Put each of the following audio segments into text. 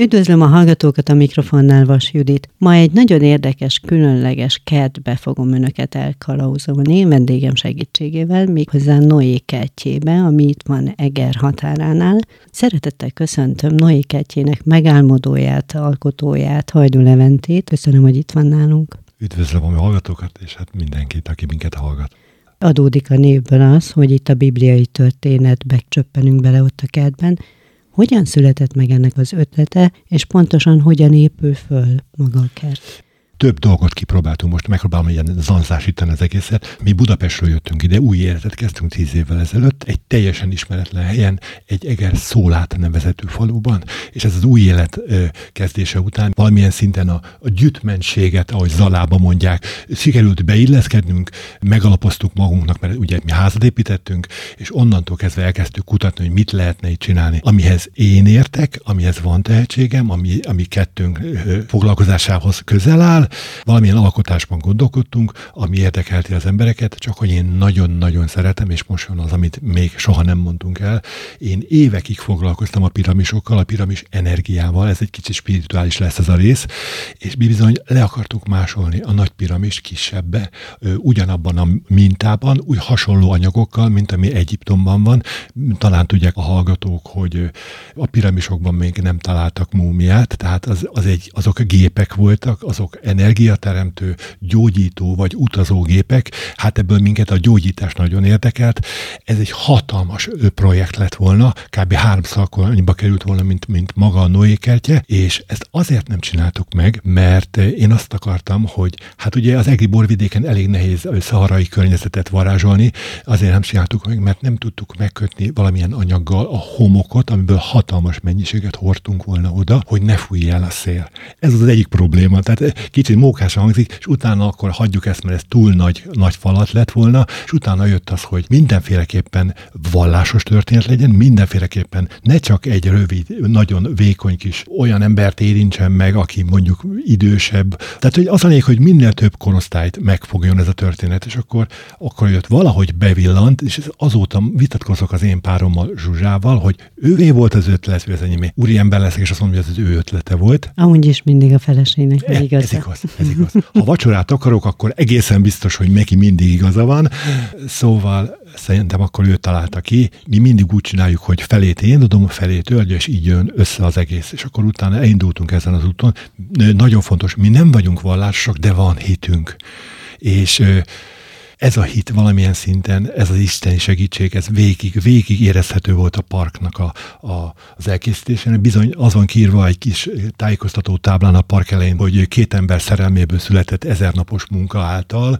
Üdvözlöm a hallgatókat a mikrofonnál, Vas Judit. Ma egy nagyon érdekes, különleges kertbe fogom önöket elkalauzolni, vendégem segítségével, méghozzá Noé kertjébe, ami itt van Eger határánál. Szeretettel köszöntöm Noé kertjének megálmodóját, alkotóját, Hajdú Leventét. Köszönöm, hogy itt van nálunk. Üdvözlöm a hallgatókat, és hát mindenkit, aki minket hallgat. Adódik a névből az, hogy itt a bibliai történetbe csöppenünk bele ott a kertben, hogyan született meg ennek az ötlete, és pontosan hogyan épül föl maga a kert? Több dolgot kipróbáltunk, most megpróbálom ilyen zanzásítani az egészet. Mi Budapestről jöttünk ide, új életet kezdtünk tíz évvel ezelőtt, egy teljesen ismeretlen helyen, egy Eger Szólát nevezetű faluban, és ez az új élet kezdése után valamilyen szinten a, a gyütmenséget, ahogy Zalába mondják, sikerült beilleszkednünk, megalapoztuk magunknak, mert ugye mi házat építettünk, és onnantól kezdve elkezdtük kutatni, hogy mit lehetne itt csinálni, amihez én értek, amihez van tehetségem, ami, ami kettőnk foglalkozásához közel áll, valamilyen alkotásban gondolkodtunk, ami érdekelti az embereket, csak hogy én nagyon-nagyon szeretem, és most van az, amit még soha nem mondtunk el. Én évekig foglalkoztam a piramisokkal, a piramis energiával, ez egy kicsit spirituális lesz ez a rész, és mi bizony le akartuk másolni a nagy piramis kisebbe, ugyanabban a mintában, úgy hasonló anyagokkal, mint ami Egyiptomban van. Talán tudják a hallgatók, hogy a piramisokban még nem találtak múmiát, tehát az, az egy, azok gépek voltak, azok energiateremtő, gyógyító vagy utazógépek, hát ebből minket a gyógyítás nagyon érdekelt. Ez egy hatalmas projekt lett volna, kb. háromszor annyiba került volna, mint, mint maga a Noé kertje, és ezt azért nem csináltuk meg, mert én azt akartam, hogy hát ugye az egri borvidéken elég nehéz szaharai környezetet varázsolni, azért nem csináltuk meg, mert nem tudtuk megkötni valamilyen anyaggal a homokot, amiből hatalmas mennyiséget hordtunk volna oda, hogy ne fújj el a szél. Ez az egyik probléma. Tehát kicsit mókásan hangzik, és utána akkor hagyjuk ezt, mert ez túl nagy, nagy falat lett volna, és utána jött az, hogy mindenféleképpen vallásos történet legyen, mindenféleképpen ne csak egy rövid, nagyon vékony kis olyan embert érintsen meg, aki mondjuk idősebb. Tehát, hogy az a lényeg, hogy minél több korosztályt megfogjon ez a történet, és akkor, akkor jött valahogy bevillant, és azóta vitatkozok az én párommal Zsuzsával, hogy ővé volt az ötlet, hogy ez enyémé. Úri ember leszek, és azt mondom, hogy ez az ő ötlete volt. Amúgy is mindig a feleségnek e, igaz. Ez igaz, ez igaz. Ha vacsorát akarok, akkor egészen biztos, hogy neki mindig igaza van. Szóval szerintem akkor ő találta ki. Mi mindig úgy csináljuk, hogy felét én adom, felét ő és így jön össze az egész. És akkor utána elindultunk ezen az úton. Nagyon fontos, mi nem vagyunk vallásosok, de van hitünk. És ez a hit valamilyen szinten, ez az isteni segítség, ez végig, végig érezhető volt a parknak a, a, az elkészítésén. Bizony az van kiírva egy kis tájékoztató táblán a park elején, hogy két ember szerelméből született ezernapos munka által.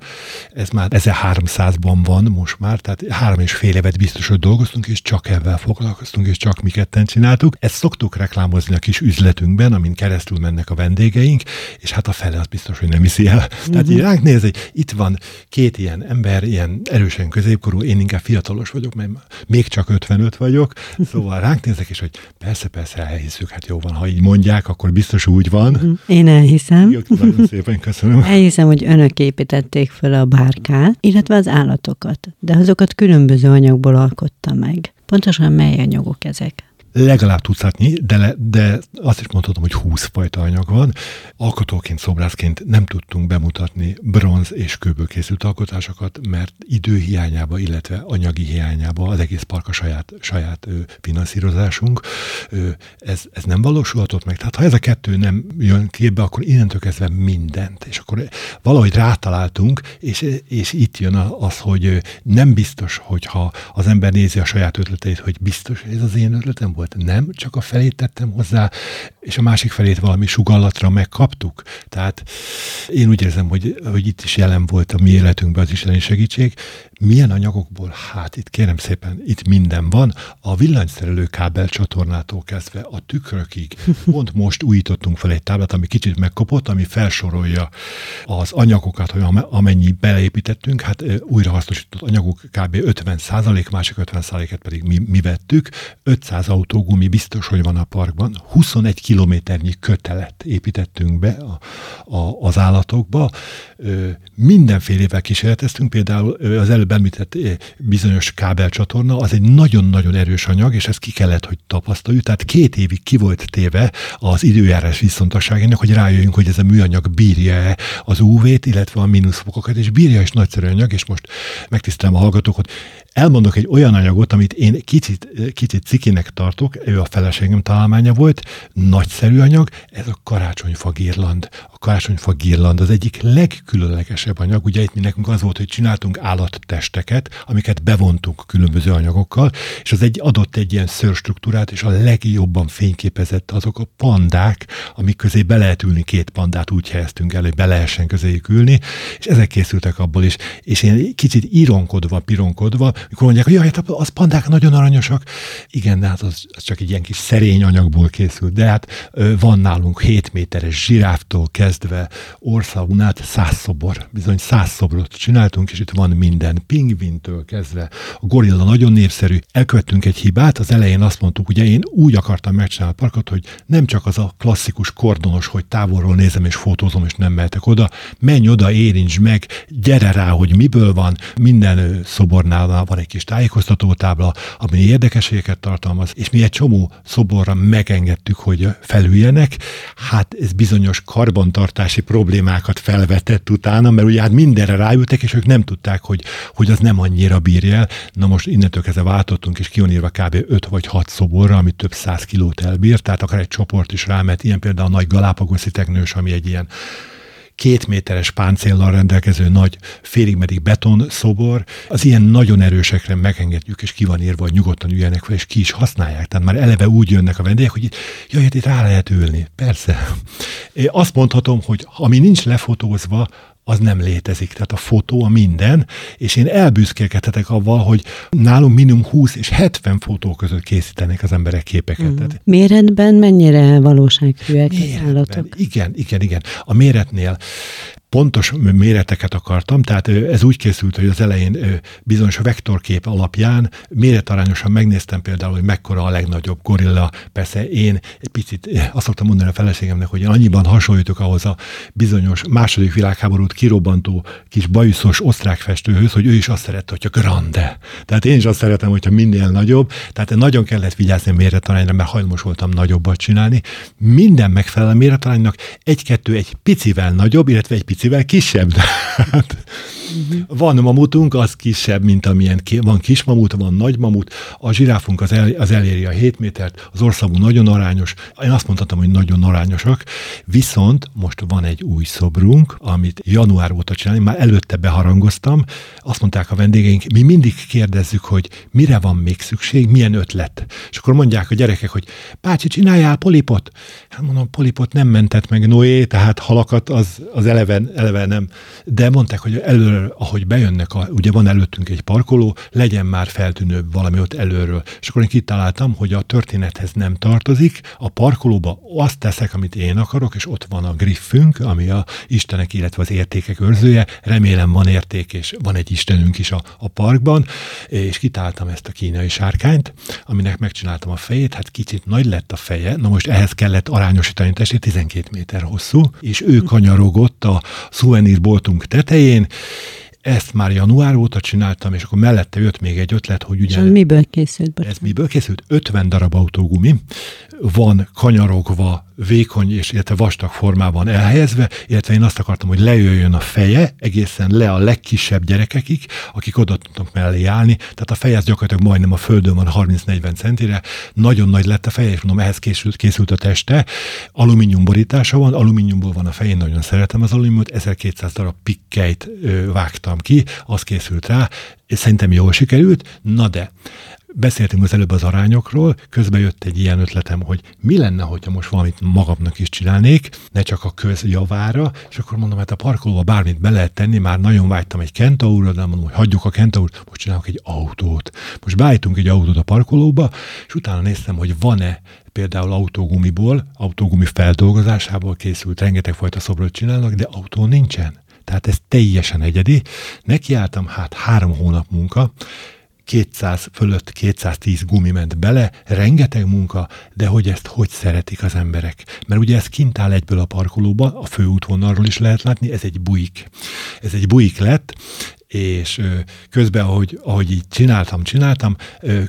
Ez már 1300-ban van most már, tehát három és fél évet biztos, hogy dolgoztunk, és csak ebben foglalkoztunk, és csak mi ketten csináltuk. Ezt szoktuk reklámozni a kis üzletünkben, amin keresztül mennek a vendégeink, és hát a fele az biztos, hogy nem hiszi el. Tehát így ránk néz, hogy itt van két ilyen ember, ilyen erősen középkorú, én inkább fiatalos vagyok, mert még csak 55 vagyok, szóval ránk nézek, és hogy persze, persze elhiszük, hát jó van, ha így mondják, akkor biztos úgy van. Mhm. Én elhiszem. Jó, nagyon szépen köszönöm. Elhiszem, hogy önök építették fel a bárkát, illetve az állatokat, de azokat különböző anyagból alkotta meg. Pontosan mely anyagok ezek? Legalább tucatnyi, de, le, de azt is mondhatom, hogy 20 fajta anyag van. Alkotóként, szobrászként nem tudtunk bemutatni bronz és kőből készült alkotásokat, mert időhiányába, illetve anyagi hiányába az egész park a saját, saját finanszírozásunk. Ez, ez nem valósulhatott meg. Tehát ha ez a kettő nem jön képbe, akkor innentől kezdve mindent. És akkor valahogy rátaláltunk, és, és itt jön az, hogy nem biztos, hogyha az ember nézi a saját ötleteit, hogy biztos, ez az én ötletem volt volt. Nem, csak a felét tettem hozzá, és a másik felét valami sugallatra megkaptuk. Tehát én úgy érzem, hogy, hogy itt is jelen volt a mi életünkben az isteni segítség. Milyen anyagokból? Hát itt kérem szépen, itt minden van. A villanyszerelő kábel csatornától kezdve a tükrökig. Pont most újítottunk fel egy táblát, ami kicsit megkopott, ami felsorolja az anyagokat, hogy amennyi beleépítettünk, hát újrahasznosított anyagok kb. 50 másik 50 et pedig mi, mi vettük. 500 autó autógumi biztos, hogy van a parkban. 21 kilométernyi kötelet építettünk be a, a, az állatokba. Mindenfélevel kísérleteztünk, például az előbb említett bizonyos kábelcsatorna, az egy nagyon-nagyon erős anyag, és ezt ki kellett, hogy tapasztaljuk. Tehát két évig ki volt téve az időjárás viszontosságának, hogy rájöjjünk, hogy ez a műanyag bírja az UV-t, illetve a mínuszfokokat, és bírja is nagyszerű anyag, és most megtisztelem a hallgatókat, elmondok egy olyan anyagot, amit én kicsit, kicsit cikinek tartok, ő a feleségem találmánya volt, nagyszerű anyag, ez a karácsonyfa gírland. A karácsonyfa gírland az egyik legkülönlegesebb anyag, ugye itt mi nekünk az volt, hogy csináltunk állattesteket, amiket bevontunk különböző anyagokkal, és az egy adott egy ilyen szörstruktúrát, és a legjobban fényképezett azok a pandák, amik közé be lehet ülni, két pandát úgy helyeztünk el, hogy be lehessen közéjük ülni, és ezek készültek abból is. És én kicsit íronkodva, pironkodva, mikor mondják, hogy jaj, hát az pandák nagyon aranyosak. Igen, de hát az, az csak egy ilyen kis szerény anyagból készült. De hát van nálunk 7 méteres zsiráftól kezdve Országunk át száz szobor. Bizony száz szobrot csináltunk, és itt van minden. Pingvintől kezdve. A gorilla nagyon népszerű. Elkövettünk egy hibát, az elején azt mondtuk, ugye én úgy akartam megcsinálni a parkot, hogy nem csak az a klasszikus kordonos, hogy távolról nézem és fotózom, és nem mehetek oda. Menj oda, érints meg, gyere rá, hogy miből van. Minden szobornál van egy kis tájékoztatótábla, ami érdekességeket tartalmaz, és mi egy csomó szoborra megengedtük, hogy felüljenek. Hát ez bizonyos karbantartási problémákat felvetett utána, mert ugye hát mindenre ráültek, és ők nem tudták, hogy, hogy az nem annyira bírja el. Na most innentől kezdve váltottunk, és kionírva kb. 5 vagy 6 szoborra, ami több száz kilót elbír, tehát akár egy csoport is rámet, ilyen például a nagy galápagoszi teknős, ami egy ilyen két méteres páncéllal rendelkező nagy félig meddig beton szobor, az ilyen nagyon erősekre megengedjük, és ki van írva, hogy nyugodtan üljenek fel, és ki is használják. Tehát már eleve úgy jönnek a vendégek, hogy jaj, itt rá lehet ülni. Persze. Én azt mondhatom, hogy ami nincs lefotózva, az nem létezik. Tehát a fotó a minden, és én elbüszkélkedhetek avval, hogy nálunk minimum 20 és 70 fotó között készítenek az emberek képeket. Mm. Tehát, Méretben mennyire valósághűek az állatok? Igen, igen, igen. A méretnél pontos méreteket akartam, tehát ez úgy készült, hogy az elején bizonyos vektorkép alapján méretarányosan megnéztem például, hogy mekkora a legnagyobb gorilla. Persze én egy picit azt szoktam mondani a feleségemnek, hogy annyiban hasonlítok ahhoz a bizonyos második világháborút kirobbantó kis bajuszos osztrák festőhöz, hogy ő is azt szerette, hogyha grande. Tehát én is azt szeretem, hogyha minél nagyobb. Tehát nagyon kellett vigyázni a méretarányra, mert hajlamos voltam nagyobbat csinálni. Minden megfelel méretaránynak, egy-kettő egy picivel nagyobb, illetve egy picivel kisebb. Hát, van mamutunk, az kisebb, mint amilyen ki, van kis mamut, van nagy mamut, a zsiráfunk az, el, az eléri a 7 métert, az országunk nagyon arányos. Én azt mondhatom, hogy nagyon arányosak, viszont most van egy új szobrunk, amit január óta csinálni, már előtte beharangoztam, azt mondták a vendégeink, mi mindig kérdezzük, hogy mire van még szükség, milyen ötlet. És akkor mondják a gyerekek, hogy bácsi, csináljál polipot. Hát mondom, polipot nem mentett meg Noé, tehát halakat az, az eleve, eleve nem. De mondták, hogy előről, ahogy bejönnek, a, ugye van előttünk egy parkoló, legyen már feltűnőbb valami ott előről. És akkor én kitaláltam, hogy a történethez nem tartozik, a parkolóba azt teszek, amit én akarok, és ott van a griffünk, ami a Istenek, illetve az értékek őrzője. Remélem van érték, és van egy Istenünk is a, a parkban, és kitáltam ezt a kínai sárkányt, aminek megcsináltam a fejét, hát kicsit nagy lett a feje, na most ehhez kellett arányosítani testét, 12 méter hosszú, és ő kanyarogott a szuvenírboltunk tetején, ezt már január óta csináltam, és akkor mellette jött még egy ötlet, hogy ugye... És miből készült? Bocsánat. Ez miből készült? 50 darab autógumi, van kanyarogva, vékony és illetve vastag formában elhelyezve, illetve én azt akartam, hogy lejöjjön a feje egészen le a legkisebb gyerekekig, akik oda tudnak mellé állni, tehát a feje az gyakorlatilag majdnem a földön van 30-40 centire, nagyon nagy lett a feje, és mondom, ehhez készült, készült a teste, alumínium borítása van, alumíniumból van a fején, nagyon szeretem az alumíniumot, 1200 darab pikkeit vágtam ki, az készült rá, és szerintem jól sikerült, na de beszéltünk az előbb az arányokról, közben jött egy ilyen ötletem, hogy mi lenne, hogyha most valamit magamnak is csinálnék, ne csak a köz javára, és akkor mondom, hát a parkolóba bármit be lehet tenni, már nagyon vágytam egy kentaurra, de mondom, hogy hagyjuk a kentaurt, most csinálok egy autót. Most beállítunk egy autót a parkolóba, és utána néztem, hogy van-e például autógumiból, autógumi feldolgozásából készült, rengeteg fajta szobrot csinálnak, de autó nincsen. Tehát ez teljesen egyedi. Nekiálltam, hát három hónap munka, 200 fölött 210 gumi ment bele, rengeteg munka, de hogy ezt hogy szeretik az emberek. Mert ugye ez kint áll egyből a parkolóba, a főútvonalról is lehet látni, ez egy buik. Ez egy buik lett, és közben, ahogy, ahogy így csináltam, csináltam,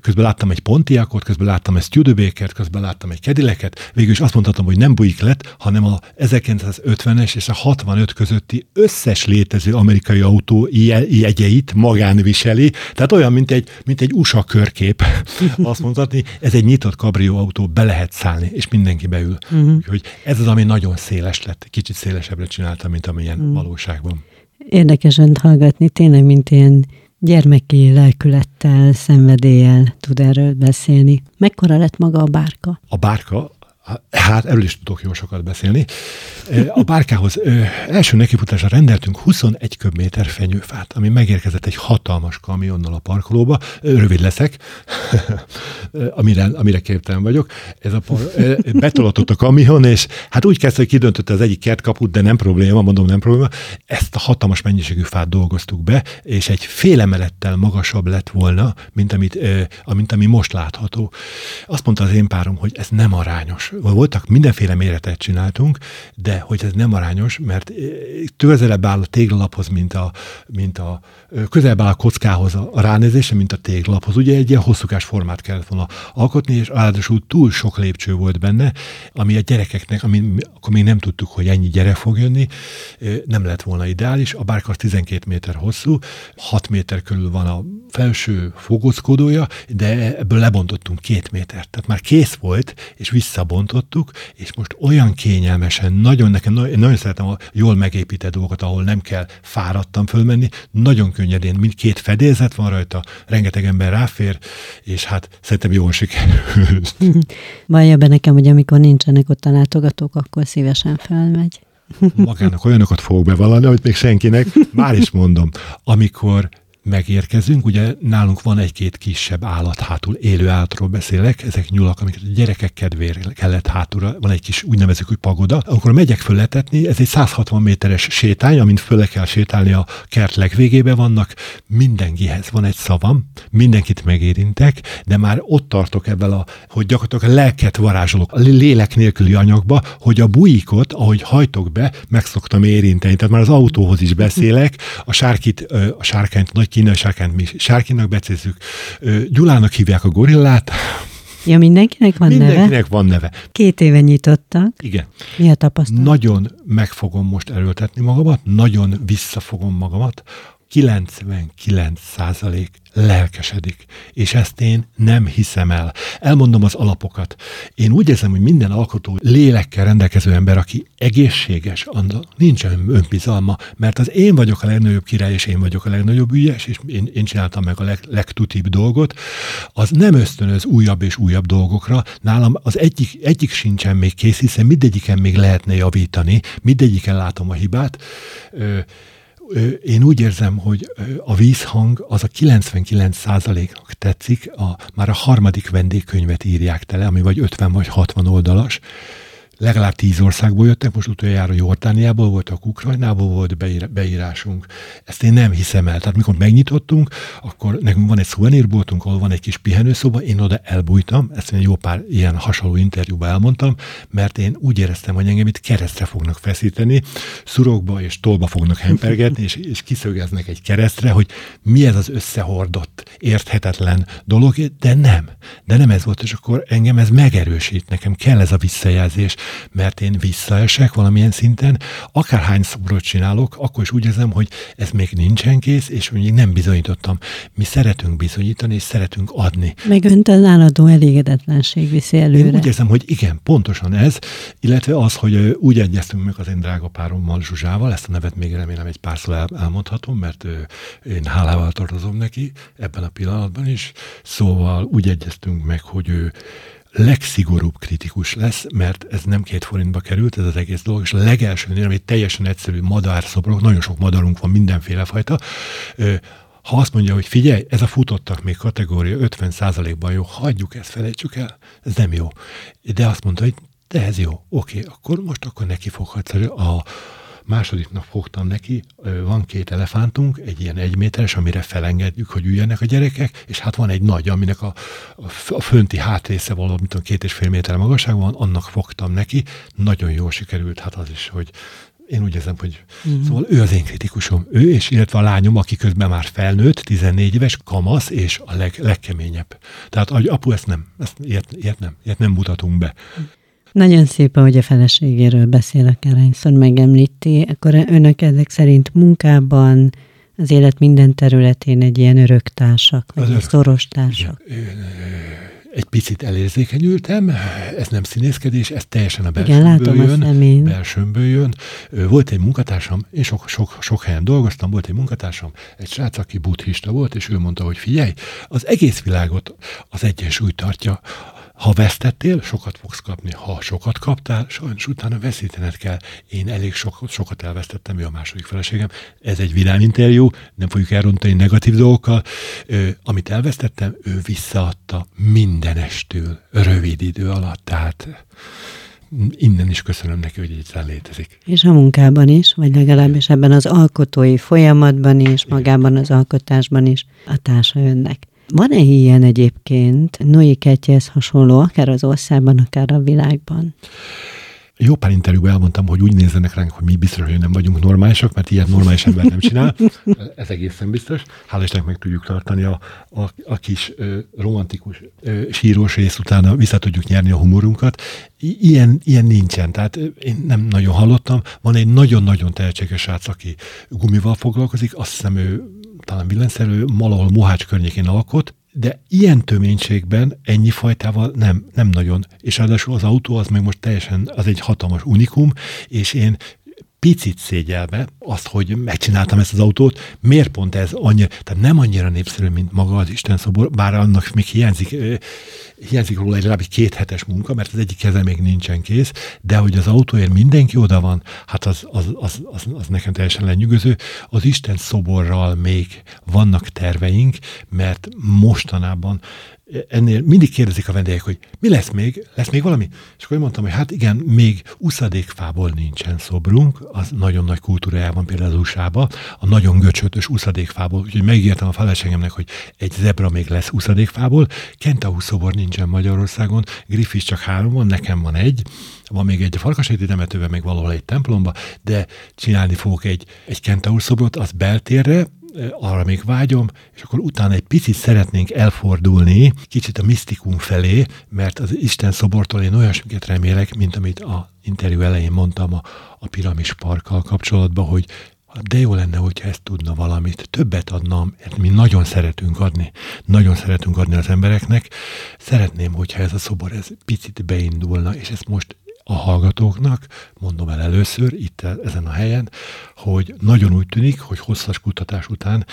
közben láttam egy Pontiacot, közben láttam egy Studebakert, közben láttam egy Kedileket, végül is azt mondhatom, hogy nem bujik lett, hanem a 1950-es és a 65 közötti összes létező amerikai autó jegyeit magán viseli, tehát olyan, mint egy, mint egy USA körkép, azt mondhatni, ez egy nyitott kabrió autó, be lehet szállni, és mindenki beül. Uh-huh. Úgyhogy ez az, ami nagyon széles lett, kicsit szélesebbre csináltam, mint amilyen uh-huh. valóságban. Érdekes önt hallgatni, tényleg, mint ilyen gyermeki lelkülettel, szenvedéllyel tud erről beszélni. Mekkora lett maga a bárka? A bárka Hát erről is tudok jó sokat beszélni. A bárkához első nekifutásra rendeltünk 21 köbméter fenyőfát, ami megérkezett egy hatalmas kamionnal a parkolóba. Rövid leszek, amire, amire képtelen vagyok. Ez a par, betolatott a kamion, és hát úgy kezdte, hogy kidöntötte az egyik kertkaput, de nem probléma, mondom nem probléma. Ezt a hatalmas mennyiségű fát dolgoztuk be, és egy fél emelettel magasabb lett volna, mint, amit, mint ami most látható. Azt mondta az én párom, hogy ez nem arányos voltak, mindenféle méretet csináltunk, de hogy ez nem arányos, mert közelebb áll a téglalaphoz, mint a, mint a közelebb áll a kockához a, a ránézése, mint a téglalaphoz. Ugye egy ilyen hosszúkás formát kellett volna alkotni, és ráadásul túl sok lépcső volt benne, ami a gyerekeknek, ami, akkor még nem tudtuk, hogy ennyi gyerek fog jönni, nem lett volna ideális. A bárka 12 méter hosszú, 6 méter körül van a felső fogózkodója, de ebből lebontottunk két métert. Tehát már kész volt, és visszabontottuk, és most olyan kényelmesen, nagyon nekem, én nagyon szeretem a jól megépített dolgokat, ahol nem kell fáradtan fölmenni, nagyon könnyedén, mindkét fedélzet van rajta, rengeteg ember ráfér, és hát szerintem jól sikerült. Vallja be nekem, hogy amikor nincsenek ott a látogatók, akkor szívesen felmegy. Magának olyanokat fogok bevallani, hogy még senkinek, már is mondom, amikor megérkezünk, ugye nálunk van egy-két kisebb állat hátul, élő állatról beszélek, ezek nyulak, amiket a gyerekek kedvére kellett hátulra, van egy kis úgynevezett hogy pagoda, akkor megyek fölletetni, ez egy 160 méteres sétány, amint fölle kell sétálni a kert legvégébe vannak, mindenkihez van egy szavam, mindenkit megérintek, de már ott tartok ebben a, hogy gyakorlatilag a lelket varázsolok, a lélek nélküli anyagba, hogy a bujikot, ahogy hajtok be, meg szoktam érinteni. Tehát már az autóhoz is beszélek, a sárkit, a sárkányt nagy kínai sárkányt mi sárkinak becézzük. Gyulának hívják a gorillát. Ja, mindenkinek van mindenkinek neve? van neve. Két éve nyitottak. Igen. Mi a tapasztalat? Nagyon meg fogom most erőltetni magamat, nagyon visszafogom magamat. 99 százalék lelkesedik, és ezt én nem hiszem el. Elmondom az alapokat. Én úgy érzem, hogy minden alkotó lélekkel rendelkező ember, aki egészséges, annak nincs önbizalma, mert az én vagyok a legnagyobb király, és én vagyok a legnagyobb ügyes, és én, én csináltam meg a leg, legtutibb dolgot, az nem ösztönöz újabb és újabb dolgokra. Nálam az egyik, egyik sincsen még kész, hiszen mindegyiken még lehetne javítani, mindegyiken látom a hibát. Ö, én úgy érzem, hogy a vízhang az a 99%-nak tetszik, a, már a harmadik vendégkönyvet írják tele, ami vagy 50 vagy 60 oldalas, legalább tíz országból jöttek, most utoljára Jordániából voltak, Ukrajnából volt beírásunk. Ezt én nem hiszem el. Tehát mikor megnyitottunk, akkor nekünk van egy szuvenírboltunk, ahol van egy kis pihenőszoba, én oda elbújtam, ezt én jó pár ilyen hasonló interjúban elmondtam, mert én úgy éreztem, hogy engem itt keresztre fognak feszíteni, szurokba és tolba fognak hempergetni, és, és kiszögeznek egy keresztre, hogy mi ez az összehordott, érthetetlen dolog, de nem. De nem ez volt, és akkor engem ez megerősít, nekem kell ez a visszajelzés, mert én visszaesek valamilyen szinten, akárhány szobrot csinálok, akkor is úgy érzem, hogy ez még nincsen kész, és még nem bizonyítottam. Mi szeretünk bizonyítani, és szeretünk adni. Meg önt az állandó elégedetlenség viszi előre. Én úgy érzem, hogy igen, pontosan ez, illetve az, hogy úgy egyeztünk meg az én drága párommal, Zsuzsával, ezt a nevet még remélem egy párszor el, elmondhatom, mert én hálával tartozom neki ebben a pillanatban is. Szóval úgy egyeztünk meg, hogy ő legszigorúbb kritikus lesz, mert ez nem két forintba került, ez az egész dolog, és a legelső, ami teljesen egyszerű madárszobrok, nagyon sok madarunk van, mindenféle fajta, ha azt mondja, hogy figyelj, ez a futottak még kategória 50%-ban jó, hagyjuk ezt, felejtsük el, ez nem jó. De azt mondta, hogy de ez jó, oké, akkor most akkor neki foghatsz a, második nap fogtam neki, van két elefántunk, egy ilyen egyméteres, amire felengedjük, hogy üljenek a gyerekek, és hát van egy nagy, aminek a, a fönti hátrésze valami, mint két és fél méter magasság van, annak fogtam neki, nagyon jól sikerült, hát az is, hogy én úgy érzem, hogy uh-huh. szóval ő az én kritikusom. Ő, és illetve a lányom, aki közben már felnőtt, 14 éves, kamasz, és a leg, legkeményebb. Tehát apu, ezt nem, ezt, ilyet, ilyet nem, ilyet nem mutatunk be. Nagyon szép, hogy a feleségéről beszélek, elhányszor megemlíti. Akkor önök ezek szerint munkában, az élet minden területén egy ilyen öröktársak, vagy örök, szoros társak. Igen, egy picit elérzékenyültem, ez nem színészkedés, ez teljesen a belsőmből Igen, jön. A belsőmből jön. Volt egy munkatársam, én sok, sok, sok helyen dolgoztam, volt egy munkatársam, egy srác, aki buddhista volt, és ő mondta, hogy figyelj, az egész világot az egyensúly tartja ha vesztettél, sokat fogsz kapni. Ha sokat kaptál, sajnos utána veszítened kell. Én elég sokat, sokat elvesztettem, ő a második feleségem. Ez egy vidám interjú, nem fogjuk elrontani negatív dolgokkal. Ö, amit elvesztettem, ő visszaadta mindenestől, rövid idő alatt. Tehát innen is köszönöm neki, hogy így létezik. És a munkában is, vagy legalábbis ebben az alkotói folyamatban is, magában az alkotásban is a társa önnek. Van-e ilyen egyébként Noé Ketyhez hasonló, akár az országban, akár a világban? Jó pár interjúban elmondtam, hogy úgy nézzenek ránk, hogy mi biztos, hogy nem vagyunk normálisak, mert ilyet normális ember nem csinál. Ez egészen biztos. Hála Istennek meg tudjuk tartani a, a, a kis ö, romantikus ö, sírós rész utána vissza tudjuk nyerni a humorunkat. I- ilyen, ilyen nincsen. Tehát én nem nagyon hallottam. Van egy nagyon-nagyon tehetséges srác, aki gumival foglalkozik. Azt hiszem ő talán villanyszerű, valahol Mohács környékén alkot, de ilyen töménységben ennyi fajtával nem, nem nagyon. És ráadásul az autó az meg most teljesen, az egy hatalmas unikum, és én picit szégyelve azt, hogy megcsináltam ezt az autót, miért pont ez annyira, tehát nem annyira népszerű, mint maga az Isten szobor, bár annak még hiányzik, hiányzik róla egy legalább két hetes munka, mert az egyik keze még nincsen kész, de hogy az autóért mindenki oda van, hát az, az, az, az, az nekem teljesen lenyűgöző. Az Isten szoborral még vannak terveink, mert mostanában ennél mindig kérdezik a vendégek, hogy mi lesz még, lesz még valami? És akkor én mondtam, hogy hát igen, még uszadékfából nincsen szobrunk, az nagyon nagy kultúrájában például az usa a nagyon göcsötös uszadékfából, úgyhogy megígértem a feleségemnek, hogy egy zebra még lesz uszadékfából, Kentahu szobor nincsen Magyarországon, Griffith csak három van, nekem van egy, van még egy a Farkaséti temetőben, még valahol egy templomba, de csinálni fogok egy, egy Kentaur szobrot, az beltérre, arra még vágyom, és akkor utána egy picit szeretnénk elfordulni, kicsit a misztikum felé, mert az Isten szobortól én olyasmiket remélek, mint amit a interjú elején mondtam a, a piramis parkkal kapcsolatban, hogy de jó lenne, hogyha ezt tudna valamit, többet adna, mert mi nagyon szeretünk adni, nagyon szeretünk adni az embereknek. Szeretném, hogyha ez a szobor ez picit beindulna, és ezt most a hallgatóknak, mondom el először itt ezen a helyen, hogy nagyon úgy tűnik, hogy hosszas kutatás után,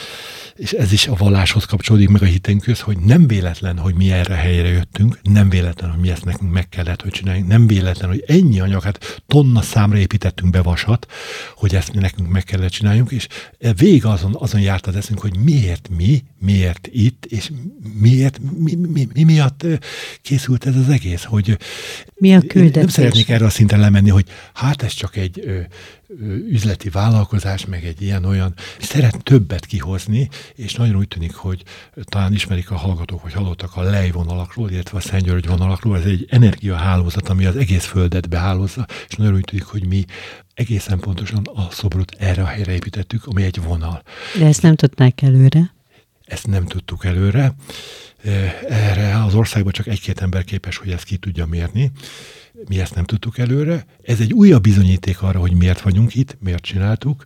és ez is a valláshoz kapcsolódik meg a hitünkhöz, hogy nem véletlen, hogy mi erre helyre jöttünk, nem véletlen, hogy mi ezt nekünk meg kellett, hogy csináljunk, nem véletlen, hogy ennyi anyag, hát tonna számra építettünk be vasat, hogy ezt mi nekünk meg kellett csináljunk, és vég azon, azon járt az eszünk, hogy miért mi, miért itt, és miért, mi, mi, mi miatt készült ez az egész, hogy mi a küldetés? Nem szeretnék erre a szinten lemenni, hogy hát ez csak egy ö, ö, üzleti vállalkozás, meg egy ilyen-olyan. Szeret többet kihozni, és nagyon úgy tűnik, hogy talán ismerik a hallgatók, hogy hallottak a lej vonalakról, illetve a Szentgyörgy vonalakról. Ez egy energiahálózat, ami az egész földet behálózza, és nagyon úgy tűnik, hogy mi egészen pontosan a szobrot erre a helyre építettük, ami egy vonal. De ezt nem tudnák előre? Ezt nem tudtuk előre. Erre az országban csak egy-két ember képes, hogy ezt ki tudja mérni. Mi ezt nem tudtuk előre. Ez egy újabb bizonyíték arra, hogy miért vagyunk itt, miért csináltuk.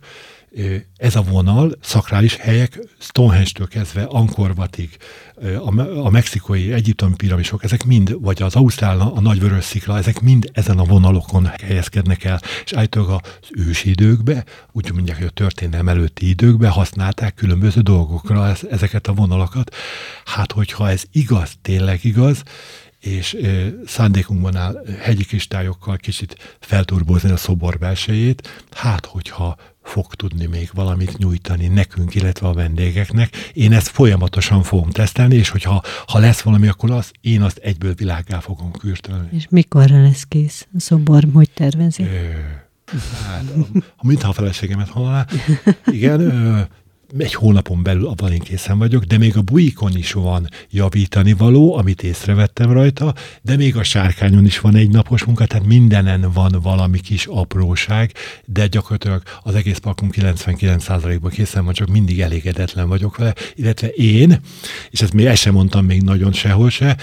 Ez a vonal, szakrális helyek, Stonehenge-től kezdve Angkorvatig, a, a mexikai, egyiptomi piramisok, ezek mind, vagy az Ausztrál, a nagy vörös szikla, ezek mind ezen a vonalokon helyezkednek el, és állítólag az ősi időkbe, úgy mondják, hogy a történelem előtti időkbe használták különböző dolgokra ezeket a vonalakat. Hát, hogyha ez igaz, tényleg igaz, és ö, szándékunkban áll hegyi kristályokkal kicsit felturbózni a szobor belsejét, hát hogyha fog tudni még valamit nyújtani nekünk, illetve a vendégeknek. Én ezt folyamatosan fogom tesztelni, és hogyha ha lesz valami, akkor az, én azt egyből világá fogom kürtölni. És mikorra lesz kész a szobor, hogy tervezi? Ö, Hát, mintha a feleségemet hallaná. Igen, egy hónapon belül abban én készen vagyok, de még a bujikon is van javítani való, amit észrevettem rajta, de még a sárkányon is van egy napos munka, tehát mindenen van valami kis apróság, de gyakorlatilag az egész parkom 99%-ban készen van, csak mindig elégedetlen vagyok vele, illetve én, és ezt még ezt sem mondtam még nagyon sehol se,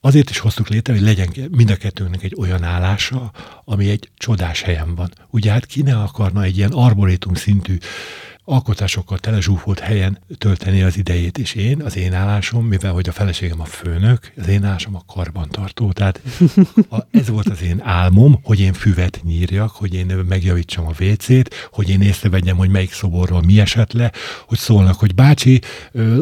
azért is hoztuk létre, hogy legyen mind a kettőnknek egy olyan állása, ami egy csodás helyen van. Ugye hát ki ne akarna egy ilyen arborétum szintű alkotásokkal telezsúfolt helyen tölteni az idejét, és én, az én állásom, mivel hogy a feleségem a főnök, az én állásom a karbantartó, tehát a, ez volt az én álmom, hogy én füvet nyírjak, hogy én megjavítsam a WC-t, hogy én észrevegyem, hogy melyik szoborról mi esett le, hogy szólnak, hogy bácsi,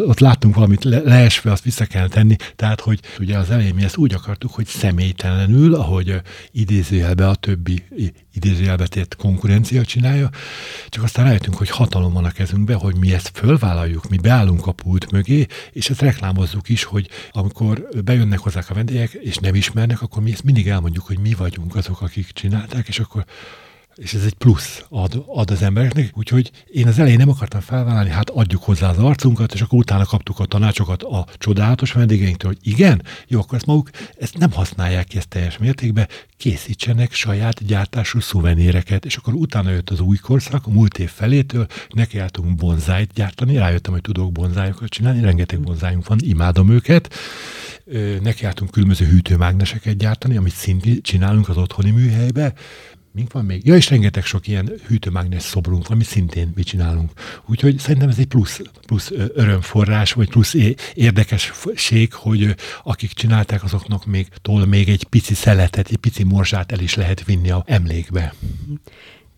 ott láttunk valamit le, leesve, azt vissza kell tenni, tehát hogy ugye az elején mi ezt úgy akartuk, hogy személytelenül, ahogy idézőjelbe a többi idézőjelbe tett konkurencia csinálja, csak aztán rájöttünk, hogy hatalom van a kezünkben, hogy mi ezt fölvállaljuk, mi beállunk a pult mögé, és ezt reklámozzuk is, hogy amikor bejönnek hozzák a vendégek, és nem ismernek, akkor mi ezt mindig elmondjuk, hogy mi vagyunk azok, akik csinálták, és akkor és ez egy plusz ad, ad az embereknek, úgyhogy én az elején nem akartam felvállalni, hát adjuk hozzá az arcunkat, és akkor utána kaptuk a tanácsokat a csodálatos vendégeinktől, hogy igen, jó, akkor ezt maguk ezt nem használják ki ezt teljes mértékben, készítsenek saját gyártású szuvenéreket, és akkor utána jött az új korszak, a múlt év felétől nekiálltunk bonzájt gyártani, rájöttem, hogy tudok bonzájokat csinálni, rengeteg bonzájunk van, imádom őket, nekiálltunk különböző hűtőmágneseket gyártani, amit szintén csinálunk az otthoni műhelybe, mink van még? Ja, és rengeteg sok ilyen hűtőmágnes szobrunk amit szintén mi csinálunk. Úgyhogy szerintem ez egy plusz, plusz örömforrás, vagy plusz érdekesség, hogy akik csinálták, azoknak még tól még egy pici szeletet, egy pici morzsát el is lehet vinni a emlékbe.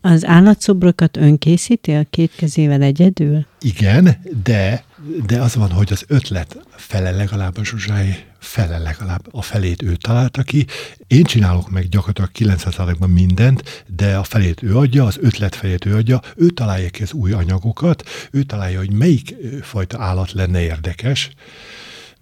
Az állatszobrokat önkészíti a két kezével egyedül? Igen, de, de az van, hogy az ötlet fele legalább a Zsuzsái fele legalább a felét ő találta ki. Én csinálok meg gyakorlatilag 900%-ban mindent, de a felét ő adja, az ötlet felét ő adja, ő találja ki az új anyagokat, ő találja, hogy melyik fajta állat lenne érdekes.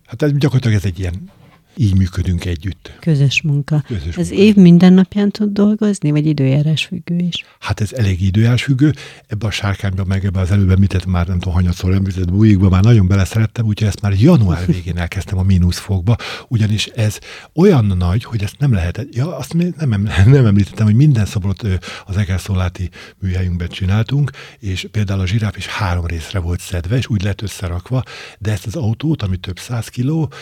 Hát ez gyakorlatilag ez egy ilyen így működünk együtt. Közös munka. Közös ez munka. év minden napján tud dolgozni, vagy időjárás függő is? Hát ez elég időjárás függő. Ebbe a sárkányba, meg ebbe az előbb említett már nem tudom, hanyatszor említett bújikba már nagyon beleszerettem, úgyhogy ezt már január végén elkezdtem a mínuszfokba, ugyanis ez olyan nagy, hogy ezt nem lehet, ja, azt nem, nem említettem, hogy minden szobrot az Egerszóláti műhelyünkben csináltunk, és például a zsiráf is három részre volt szedve, és úgy lett összerakva, de ezt az autót, ami több száz kiló,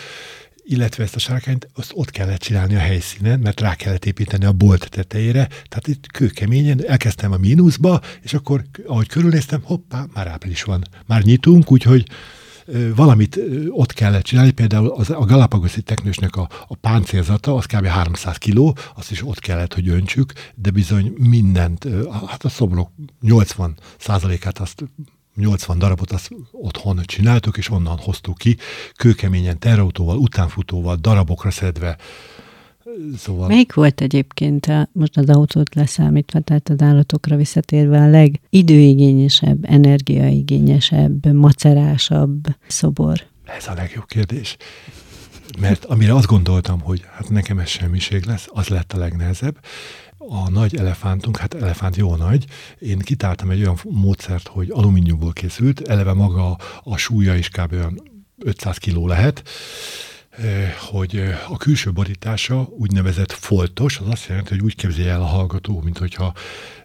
illetve ezt a sárkányt azt ott kellett csinálni a helyszínen, mert rá kellett építeni a bolt tetejére, tehát itt kőkeményen elkezdtem a mínuszba, és akkor, ahogy körülnéztem, hoppá, már április van. Már nyitunk, úgyhogy valamit ott kellett csinálni, például az, a Galapagoszi teknősnek a, a páncélzata, az kb. 300 kiló, azt is ott kellett, hogy öntsük, de bizony mindent, hát a szobrok 80 százalékát azt 80 darabot azt otthon csináltuk, és onnan hoztuk ki, kőkeményen terautóval, utánfutóval, darabokra szedve, Szóval... Melyik volt egyébként, a, most az autót leszámítva, tehát az állatokra visszatérve a legidőigényesebb, energiaigényesebb, macerásabb szobor? Ez a legjobb kérdés. Mert amire azt gondoltam, hogy hát nekem ez semmiség lesz, az lett a legnehezebb a nagy elefántunk, hát elefánt jó nagy, én kitáltam egy olyan módszert, hogy alumíniumból készült, eleve maga a súlya is kb. olyan 500 kiló lehet, Eh, hogy eh, a külső borítása úgynevezett foltos, az azt jelenti, hogy úgy képzelje el a hallgató, mint hogyha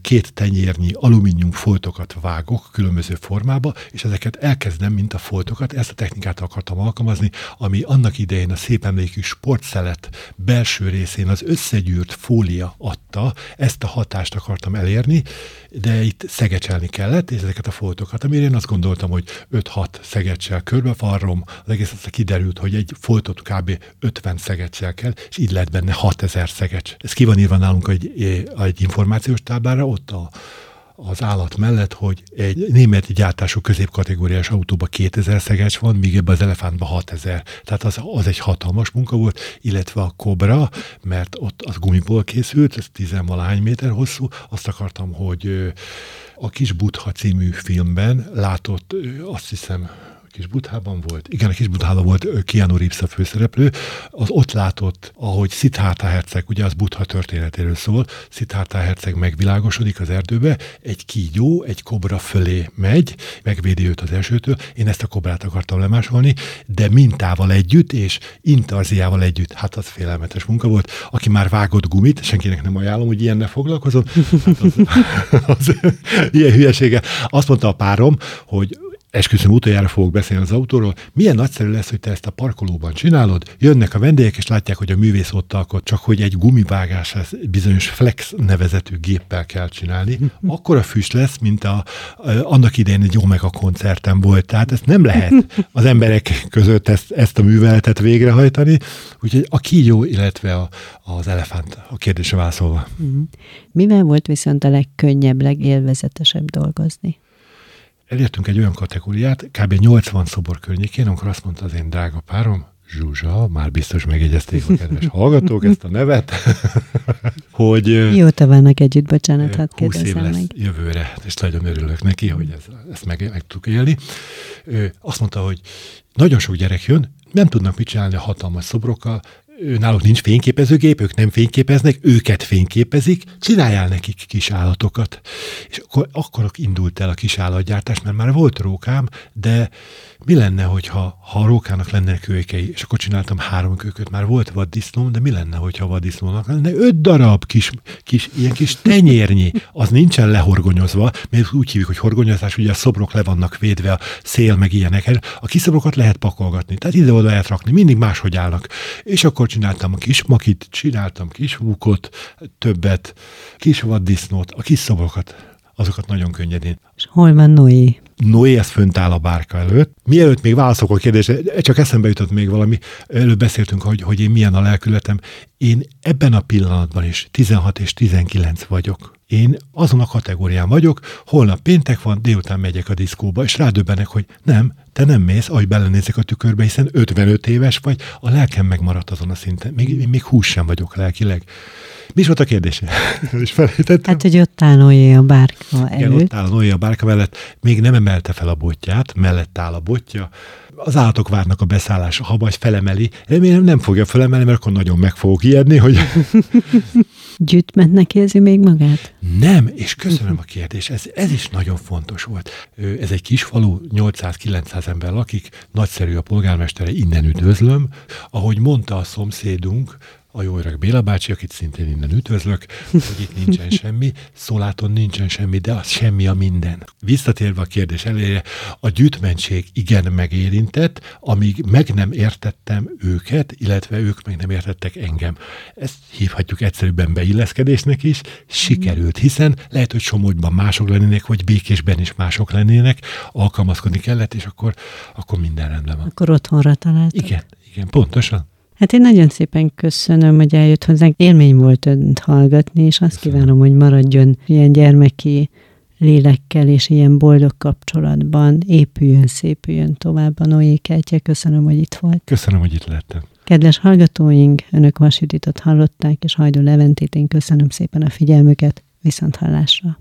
két tenyérnyi alumínium foltokat vágok különböző formába, és ezeket elkezdem, mint a foltokat, ezt a technikát akartam alkalmazni, ami annak idején a szép emlékű sportszelet belső részén az összegyűrt fólia adta, ezt a hatást akartam elérni, de itt szegecselni kellett, és ezeket a foltokat, amire én azt gondoltam, hogy 5-6 szegecsel körbevarrom, az egész aztán kiderült, hogy egy foltot kb. 50 szegecsel kell, és így lett benne 6000 szegecs. Ez ki van írva nálunk egy, egy információs táblára, ott a, az állat mellett, hogy egy német gyártású középkategóriás autóban 2000 szegecs van, míg ebben az elefántban 6000. Tehát az, az egy hatalmas munka volt, illetve a Cobra, mert ott az gumiból készült, ez 10 méter hosszú, azt akartam, hogy a Kis Butha című filmben látott, azt hiszem, Kis Buthában volt. Igen, a Kis Buthában volt Keanu Reeves a főszereplő. Az ott látott, ahogy Siddhartha herceg, ugye az Butha történetéről szól, Siddhartha herceg megvilágosodik az erdőbe, egy kígyó, egy kobra fölé megy, megvédi őt az elsőtől. Én ezt a kobrát akartam lemásolni, de mintával együtt és intarziával együtt, hát az félelmetes munka volt. Aki már vágott gumit, senkinek nem ajánlom, hogy ilyenne foglalkozom, hát az, az, ilyen hülyesége. Azt mondta a párom, hogy esküszöm utoljára fogok beszélni az autóról, milyen nagyszerű lesz, hogy te ezt a parkolóban csinálod, jönnek a vendégek, és látják, hogy a művész ott alkot, csak hogy egy gumivágás bizonyos flex nevezetű géppel kell csinálni, akkor a füst lesz, mint a, annak idején egy Omega koncerten volt. Tehát ezt nem lehet az emberek között ezt, ezt a műveletet végrehajtani. Úgyhogy a kígyó, illetve a, az elefánt a kérdésre válaszolva. Mhm. Mivel volt viszont a legkönnyebb, legélvezetesebb dolgozni? Elértünk egy olyan kategóriát, kb. 80 szobor környékén, amikor azt mondta az én drága párom, Zsuzsa, már biztos megjegyezték a kedves hallgatók ezt a nevet, hogy... Mióta vannak együtt, bocsánat, hát 20 év lesz meg. jövőre, és nagyon örülök neki, hogy ez, ezt meg, meg tudjuk élni. Azt mondta, hogy nagyon sok gyerek jön, nem tudnak mit csinálni a hatalmas szobrokkal, náluk nincs fényképezőgép, ők nem fényképeznek, őket fényképezik, csináljál nekik kis állatokat. És akkor, akkor indult el a kis állatgyártás, mert már volt rókám, de mi lenne, hogyha ha a rókának lenne kölykei, és akkor csináltam három kölyköt, már volt vaddisznóm, de mi lenne, hogyha vaddisznónak lenne öt darab kis, kis, ilyen kis tenyérnyi, az nincsen lehorgonyozva, mert úgy hívjuk, hogy horgonyozás, ugye a szobrok le vannak védve, a szél meg ilyenek, a kiszobrokat lehet pakolgatni, tehát ide-oda lehet rakni, mindig máshogy állnak. És akkor csináltam a kis makit, csináltam kis vukot, többet, kis vaddisznót, a kis szobrokat azokat nagyon könnyedén. És hol van Noé? Noé, ez fönt áll a bárka előtt. Mielőtt még válaszok a kérdésre, csak eszembe jutott még valami, előbb beszéltünk, hogy, hogy én milyen a lelkületem. Én ebben a pillanatban is 16 és 19 vagyok. Én azon a kategórián vagyok, holnap péntek van, délután megyek a diszkóba, és rádöbbenek, hogy nem, te nem mész, ahogy belenézek a tükörbe, hiszen 55 éves vagy, a lelkem megmaradt azon a szinten. Még, még hús sem vagyok lelkileg. Mi is volt a kérdése? És felejtettem. Hát, hogy ott áll Noé a bárka előtt. Igen, ott áll Noé a bárka mellett. Még nem emelte fel a botját, mellett áll a botja. Az állatok várnak a beszállásra, ha vagy felemeli. Remélem nem fogja felemelni, mert akkor nagyon meg fogok ijedni, hogy... Gyűjtmentnek érzi még magát? Nem, és köszönöm a kérdést. Ez, ez is nagyon fontos volt. Ez egy kis falu, 800-900 ember lakik, nagyszerű a polgármestere, innen üdvözlöm. Ahogy mondta a szomszédunk, a jó öreg Béla bácsi, akit szintén innen üdvözlök, hogy itt nincsen semmi, szóláton nincsen semmi, de az semmi a minden. Visszatérve a kérdés elére, a gyűjtmentség igen megérintett, amíg meg nem értettem őket, illetve ők meg nem értettek engem. Ezt hívhatjuk egyszerűbben beilleszkedésnek is, sikerült, hiszen lehet, hogy Somogyban mások lennének, vagy Békésben is mások lennének, alkalmazkodni kellett, és akkor, akkor minden rendben van. Akkor otthonra találtak. Igen, igen, pontosan. Hát én nagyon szépen köszönöm, hogy eljött hozzánk. Élmény volt önt hallgatni, és azt kívánom, hogy maradjon ilyen gyermeki lélekkel és ilyen boldog kapcsolatban, épüljön, szépüljön tovább a Noé kertje. Köszönöm, hogy itt volt. Köszönöm, hogy itt lettem. Kedves hallgatóink, önök Vasüditot hallották, és Hajdó Leventét, én köszönöm szépen a figyelmüket. Viszont hallásra.